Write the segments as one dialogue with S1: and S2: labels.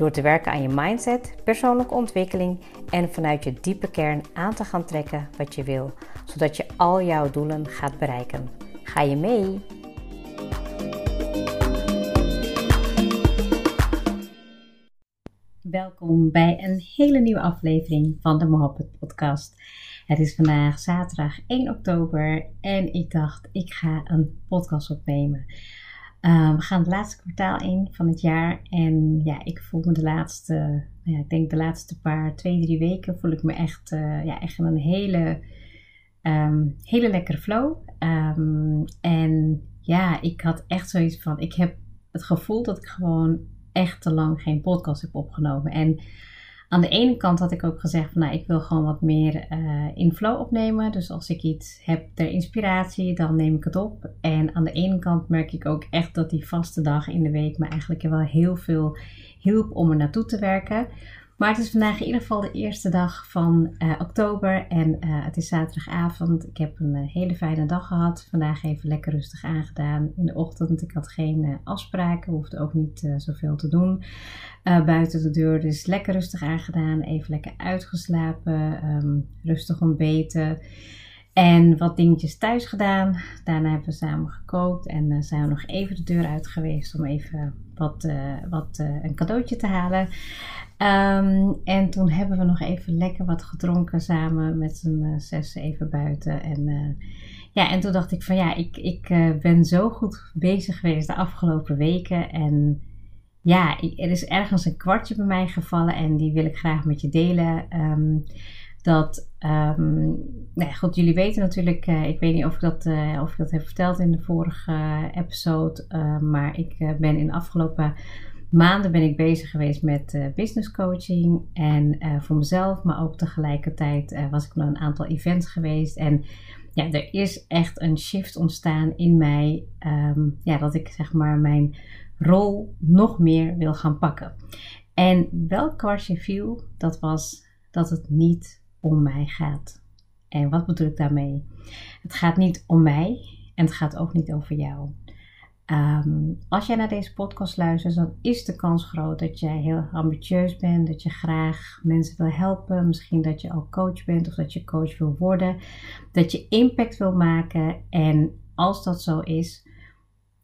S1: Door te werken aan je mindset, persoonlijke ontwikkeling en vanuit je diepe kern aan te gaan trekken wat je wil, zodat je al jouw doelen gaat bereiken. Ga je mee? Welkom bij een hele nieuwe aflevering van de Mohabbat Podcast. Het is vandaag zaterdag 1 oktober en ik dacht, ik ga een podcast opnemen. Uh, we gaan het laatste kwartaal in van het jaar en ja, ik voel me de laatste, nou ja, ik denk de laatste paar, twee, drie weken voel ik me echt, uh, ja, echt een hele, um, hele lekkere flow. Um, en ja, ik had echt zoiets van, ik heb het gevoel dat ik gewoon echt te lang geen podcast heb opgenomen. En aan de ene kant had ik ook gezegd van nou, ik wil gewoon wat meer uh, in flow opnemen. Dus als ik iets heb ter inspiratie, dan neem ik het op. En aan de ene kant merk ik ook echt dat die vaste dag in de week me eigenlijk wel heel veel hielp om er naartoe te werken. Maar het is vandaag in ieder geval de eerste dag van uh, oktober en uh, het is zaterdagavond. Ik heb een uh, hele fijne dag gehad. Vandaag even lekker rustig aangedaan in de ochtend. Ik had geen afspraken, hoefde ook niet zoveel te doen buiten de deur. Dus lekker rustig aangedaan, even lekker uitgeslapen, um, rustig ontbeten. En wat dingetjes thuis gedaan. Daarna hebben we samen gekookt en zijn we nog even de deur uit geweest om even wat, wat een cadeautje te halen. Um, en toen hebben we nog even lekker wat gedronken samen met z'n zes even buiten. En, ja, en toen dacht ik van ja, ik, ik ben zo goed bezig geweest de afgelopen weken. En ja, er is ergens een kwartje bij mij gevallen en die wil ik graag met je delen. Um, dat, um, nou goed, jullie weten natuurlijk, ik weet niet of ik, dat, of ik dat heb verteld in de vorige episode, maar ik ben in de afgelopen maanden ben ik bezig geweest met business coaching en voor mezelf, maar ook tegelijkertijd was ik naar een aantal events geweest en ja, er is echt een shift ontstaan in mij, um, ja, dat ik zeg maar mijn rol nog meer wil gaan pakken. En welk kwartje viel, dat was dat het niet om mij gaat. En wat bedoel ik daarmee? Het gaat niet om mij en het gaat ook niet over jou. Um, als jij naar deze podcast luistert, dan is de kans groot dat jij heel ambitieus bent, dat je graag mensen wil helpen, misschien dat je al coach bent of dat je coach wil worden, dat je impact wil maken. En als dat zo is,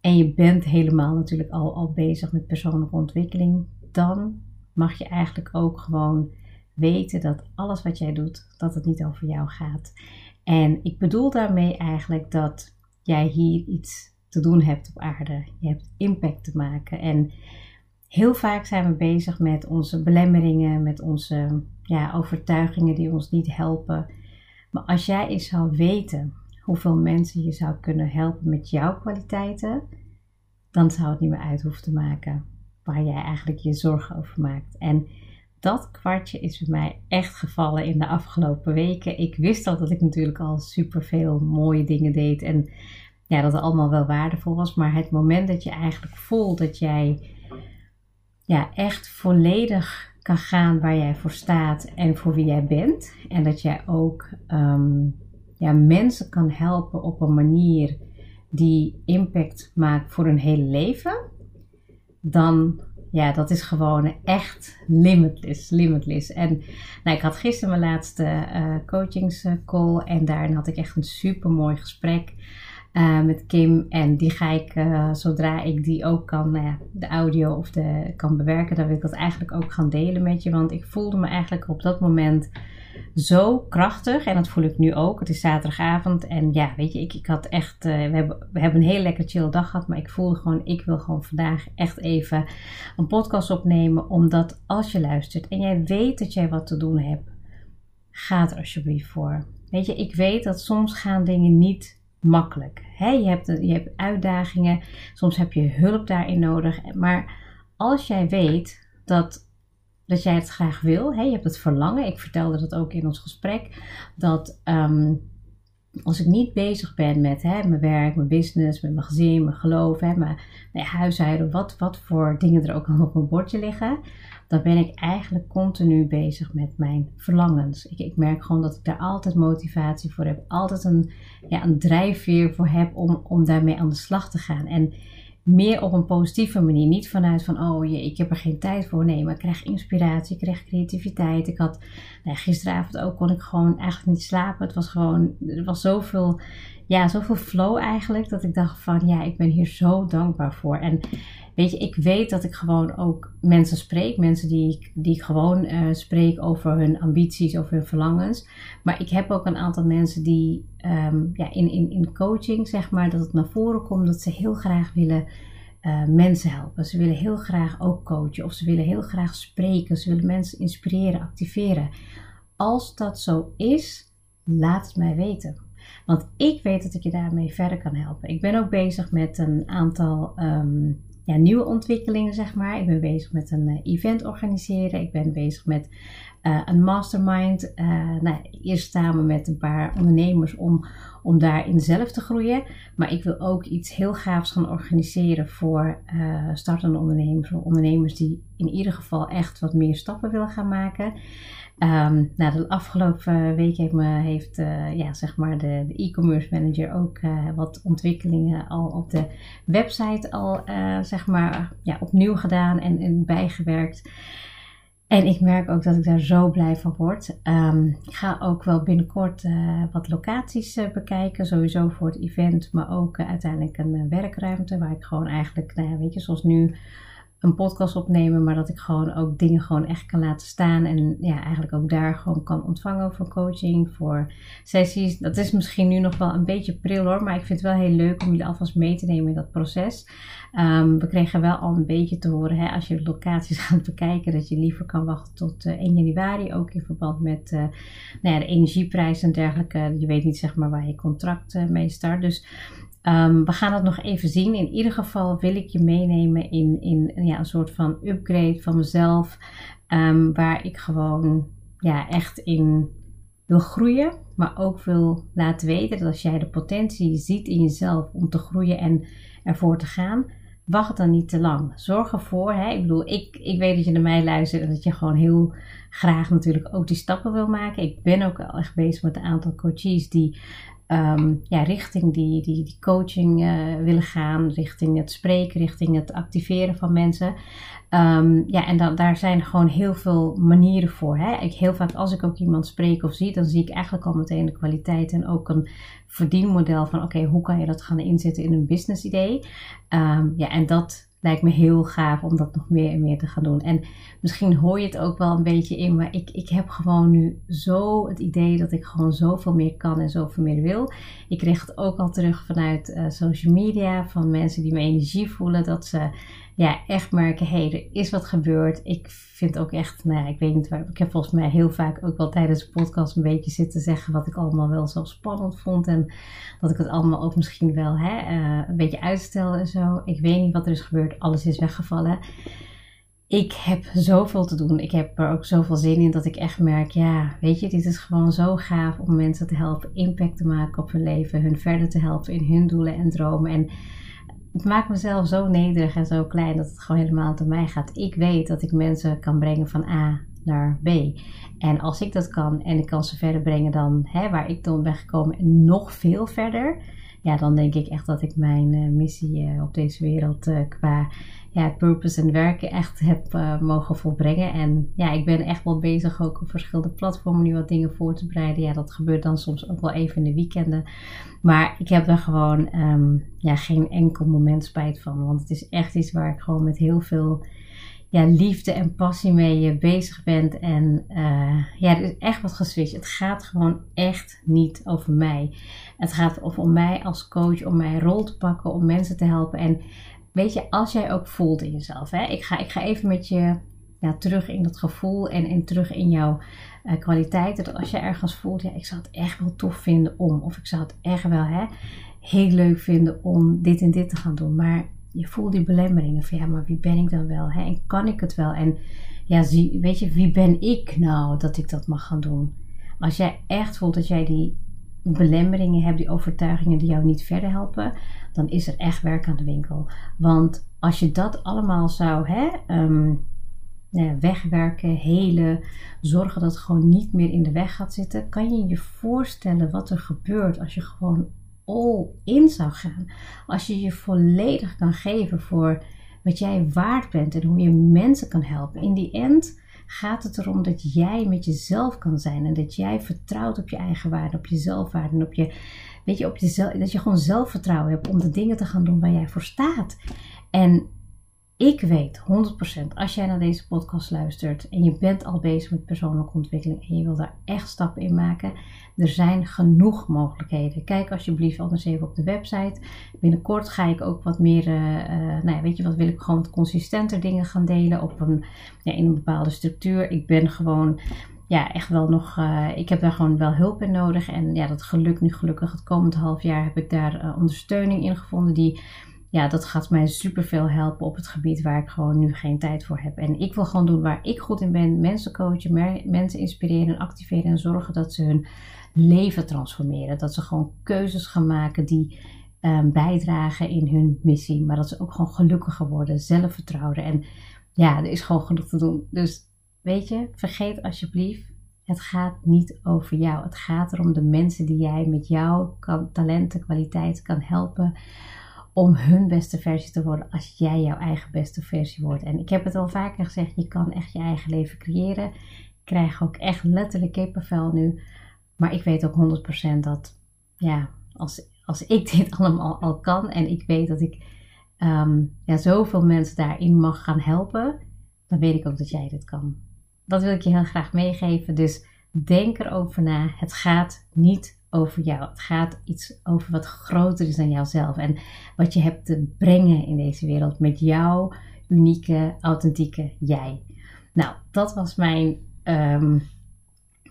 S1: en je bent helemaal natuurlijk al, al bezig met persoonlijke ontwikkeling, dan mag je eigenlijk ook gewoon weten dat alles wat jij doet, dat het niet over jou gaat. En ik bedoel daarmee eigenlijk dat jij hier iets te doen hebt op aarde. Je hebt impact te maken. En heel vaak zijn we bezig met onze belemmeringen, met onze ja, overtuigingen die ons niet helpen. Maar als jij eens zou weten hoeveel mensen je zou kunnen helpen met jouw kwaliteiten, dan zou het niet meer uit hoeven te maken waar jij eigenlijk je zorgen over maakt. En dat kwartje is bij mij echt gevallen in de afgelopen weken. Ik wist al dat ik natuurlijk al superveel mooie dingen deed en ja, dat het allemaal wel waardevol was. Maar het moment dat je eigenlijk voelt dat jij ja, echt volledig kan gaan waar jij voor staat en voor wie jij bent. En dat jij ook um, ja, mensen kan helpen op een manier die impact maakt voor hun hele leven. Dan, ja, dat is gewoon echt limitless, limitless. En nou, ik had gisteren mijn laatste uh, coachingscall en daarin had ik echt een super mooi gesprek. Uh, met Kim. En die ga ik, uh, zodra ik die ook kan, nou de audio of de kan bewerken, dan wil ik dat eigenlijk ook gaan delen met je. Want ik voelde me eigenlijk op dat moment zo krachtig. En dat voel ik nu ook. Het is zaterdagavond. En ja, weet je, ik, ik had echt. Uh, we, hebben, we hebben een hele lekker chill dag gehad. Maar ik voelde gewoon, ik wil gewoon vandaag echt even een podcast opnemen. Omdat als je luistert en jij weet dat jij wat te doen hebt, ga er alsjeblieft voor. Weet je, ik weet dat soms gaan dingen niet makkelijk. je, hebt, je hebt uitdagingen, soms heb je hulp daarin nodig. Maar als jij weet dat dat jij het graag wil. Je hebt het verlangen. Ik vertelde dat ook in ons gesprek. Dat ehm, als ik niet bezig ben met hè, mijn werk, mijn business, mijn gezin, mijn geloof, hè, mijn, mijn huishouden, wat, wat voor dingen er ook al op mijn bordje liggen, dan ben ik eigenlijk continu bezig met mijn verlangens. Ik, ik merk gewoon dat ik daar altijd motivatie voor heb, altijd een, ja, een drijfveer voor heb om, om daarmee aan de slag te gaan. En meer op een positieve manier. Niet vanuit van, oh je, ik heb er geen tijd voor. Nee, maar ik krijg inspiratie, ik krijg creativiteit. Ik had, nou, gisteravond ook kon ik gewoon eigenlijk niet slapen. Het was gewoon, er was zoveel, ja, zoveel flow eigenlijk. Dat ik dacht van, ja, ik ben hier zo dankbaar voor. En weet je, ik weet dat ik gewoon ook mensen spreek. Mensen die, die ik gewoon uh, spreek over hun ambities, over hun verlangens. Maar ik heb ook een aantal mensen die um, ja, in, in, in coaching, zeg maar, dat het naar voren komt dat ze heel graag willen uh, mensen helpen. Ze willen heel graag ook coachen of ze willen heel graag spreken. Ze willen mensen inspireren, activeren. Als dat zo is, laat het mij weten. Want ik weet dat ik je daarmee verder kan helpen. Ik ben ook bezig met een aantal um, ja, nieuwe ontwikkelingen, zeg maar. Ik ben bezig met een uh, event organiseren. Ik ben bezig met uh, een mastermind. Uh, nou, eerst samen met een paar ondernemers om, om daarin zelf te groeien. Maar ik wil ook iets heel gaafs gaan organiseren voor startende ondernemers. Voor ondernemers die in ieder geval echt wat meer stappen willen gaan maken. Um, de afgelopen week heeft, me, heeft uh, ja, zeg maar de, e-commerce manager ook uh, wat ontwikkelingen al op de website al uh, zeg maar, ja, opnieuw gedaan en, en bijgewerkt. En ik merk ook dat ik daar zo blij van word. Um, ik ga ook wel binnenkort wat locaties bekijken. Sowieso voor het event, maar ook uiteindelijk een werkruimte waar ik gewoon eigenlijk, nou ja, weet je, zoals nu een podcast opnemen, maar dat ik gewoon ook dingen gewoon echt kan laten staan. En ja, eigenlijk ook daar gewoon kan ontvangen voor coaching, voor sessies. Dat is misschien nu nog wel een beetje pril hoor, maar ik vind het wel heel leuk om jullie alvast mee te nemen in dat proces. Um, we kregen wel al een beetje te horen, hè, als je locaties gaat bekijken, dat je liever kan wachten tot uh, eh, 1 januari. Ook in verband met uh, nou ja, de energieprijs en dergelijke. Je weet niet zeg maar waar je contract uh, mee start. Dus Um, we gaan dat nog even zien. In ieder geval wil ik je meenemen in, in ja, een soort van upgrade van mezelf. Um, waar ik gewoon ja, echt in wil groeien. Maar ook wil laten weten dat als jij de potentie ziet in jezelf om te groeien en ervoor te gaan. Wacht dan niet te lang. Zorg ervoor. Hè? Ik bedoel, ik, ik weet dat je naar mij luistert en dat je gewoon heel graag natuurlijk ook die stappen wil maken. Ik ben ook al echt bezig met een aantal coaches die um, ja, richting die, die, die coaching uh, willen gaan, richting het spreken, richting het activeren van mensen. Um, ja, en dan, daar zijn gewoon heel veel manieren voor. Hè? Ik, heel vaak als ik ook iemand spreek of zie, dan zie ik eigenlijk al meteen de kwaliteit en ook een verdienmodel van oké, hoe kan je dat gaan inzetten in een business idee. Um, ja, en dat lijkt me heel gaaf om dat nog meer en meer te gaan doen. En misschien hoor je het ook wel een beetje in, maar ik, ik heb gewoon nu zo het idee dat ik gewoon zoveel meer kan en zoveel meer wil. Ik kreeg het ook al terug vanuit uh, social media, van mensen die me energie voelen, dat ze ja, echt merken, hé, hey, er is wat gebeurd. Ik vind ook echt, nou ja, ik weet niet waar, ik heb volgens mij heel vaak ook wel tijdens de podcast een beetje zitten zeggen wat ik allemaal wel zo spannend vond. En dat ik het allemaal ook misschien wel hè, uh, een beetje uitstel en zo. Ik weet niet wat er is gebeurd, alles is weggevallen. Ik heb zoveel te doen. Ik heb er ook zoveel zin in dat ik echt merk, ja, weet je, dit is gewoon zo gaaf om mensen te helpen impact te maken op hun leven, hun verder te helpen in hun doelen en dromen. En het maakt mezelf zo nederig en zo klein dat het gewoon helemaal te mij gaat. Ik weet dat ik mensen kan brengen van A naar B. En als ik dat kan en ik kan ze verder brengen dan hè, waar ik dan ben gekomen en nog veel verder. Ja, dan denk ik echt dat ik mijn uh, missie uh, op deze wereld uh, qua ja, purpose en werken echt heb mogen volbrengen. En ja, ik ben echt wel bezig ook op verschillende platformen nu wat dingen voor te bereiden. Ja, dat gebeurt dan soms ook wel even in de weekenden. Maar ik heb er gewoon um, ja, geen enkel moment spijt van. Want het is echt iets waar ik gewoon met heel veel ja, liefde en passie mee eh, bezig bent. En uh, ja, er is echt wat geswitcht. Het gaat gewoon echt niet over mij. Het gaat om mij als coach, om mijn rol te pakken, om mensen te helpen. En weet je, als jij ook voelt in jezelf. Hè? Ik, ga, ik ga even met je terug in dat gevoel en, en terug in jouw uh, kwaliteiten. Dat als je ergens voelt, ja, ik zou het echt wel tof vinden om. Of ik zou het echt wel hè, heel leuk vinden om dit en dit te gaan doen. Maar je voelt die belemmeringen van ja, maar wie ben ik dan wel? Hè? En kan ik het wel? En ja, zie, weet je, wie ben ik nou dat ik dat mag gaan doen? Als jij echt voelt dat jij die belemmeringen hebt, die overtuigingen die jou niet verder helpen, dan is er echt werk aan de winkel. Want als je dat allemaal zou hè, um, nou wegwerken, helen, zorgen dat het gewoon niet meer in de weg gaat zitten, kan je je voorstellen wat er gebeurt als je gewoon all in zou gaan. Als je je volledig kan geven voor wat jij waard bent en hoe je mensen kan helpen. In die end gaat het erom dat jij met jezelf kan zijn en dat jij vertrouwt op je eigen waarde, op je zelfwaarde en op je, weet je, op jezelf, dat je gewoon zelfvertrouwen hebt om de dingen te gaan doen waar jij voor staat. En ik weet 100% als jij naar deze podcast luistert en je bent al bezig met persoonlijke ontwikkeling en je wil daar echt stappen in maken, er zijn genoeg mogelijkheden. Kijk alsjeblieft anders even op de website. Binnenkort ga ik ook wat meer, uh, nou ja, weet je wat, wil ik gewoon wat consistenter dingen gaan delen op een, ja, in een bepaalde structuur. Ik ben gewoon ja, echt wel nog. Uh, ik heb daar gewoon wel hulp in nodig. En ja, dat geluk nu gelukkig. Het komend half jaar heb ik daar ondersteuning in gevonden. Die ja, dat gaat mij super veel helpen op het gebied waar ik gewoon nu geen tijd voor heb. En ik wil gewoon doen waar ik goed in ben: mensen coachen, mensen inspireren en activeren en zorgen dat ze hun leven transformeren. Dat ze gewoon keuzes gaan maken die um, bijdragen in hun missie, maar dat ze ook gewoon gelukkiger worden, zelfvertrouwen. En ja, er is gewoon genoeg te doen. Dus weet je, vergeet alsjeblieft. Het gaat niet over jou. Het gaat erom de mensen die jij met jouw talenten, kwaliteiten kan helpen om hun beste versie te worden als jij jouw eigen beste versie wordt. En ik heb het al vaker gezegd, je kan echt je eigen leven creëren. Ik krijg ook echt letterlijk kippenvel nu. Maar ik weet ook 100% dat, ja, als, als ik dit allemaal al kan en ik weet dat ik um, ja, zoveel mensen daarin mag gaan helpen, dan weet ik ook dat jij dit kan. Dat wil ik je heel graag meegeven. Dus denk erover na. Het gaat niet over jou. Het gaat iets over wat groter is dan jouzelf. En wat je hebt te brengen in deze wereld met jouw unieke, authentieke jij. Nou, dat was mijn, um,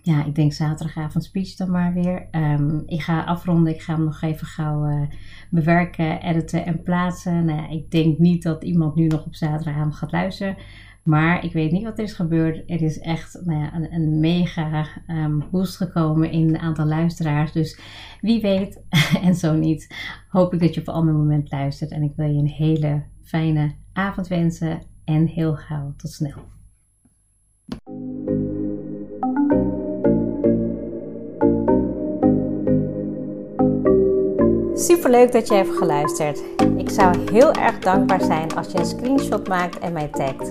S1: ja, ik denk zaterdagavond speech dan maar weer. Um, ik ga afronden. Ik ga hem nog even gauw uh, bewerken, editen en plaatsen. Nou, ik denk niet dat iemand nu nog op zaterdagavond gaat luisteren. Maar ik weet niet wat er is gebeurd. Er is echt nou ja, een, een, mega um, boost gekomen in het aantal luisteraars. Dus wie weet, en zo niet, hoop ik dat je op een ander moment luistert. En ik wil je een hele fijne avond wensen. En heel gauw tot snel. Super leuk dat je hebt geluisterd. Ik zou heel erg dankbaar zijn als je een screenshot maakt en mij tagt.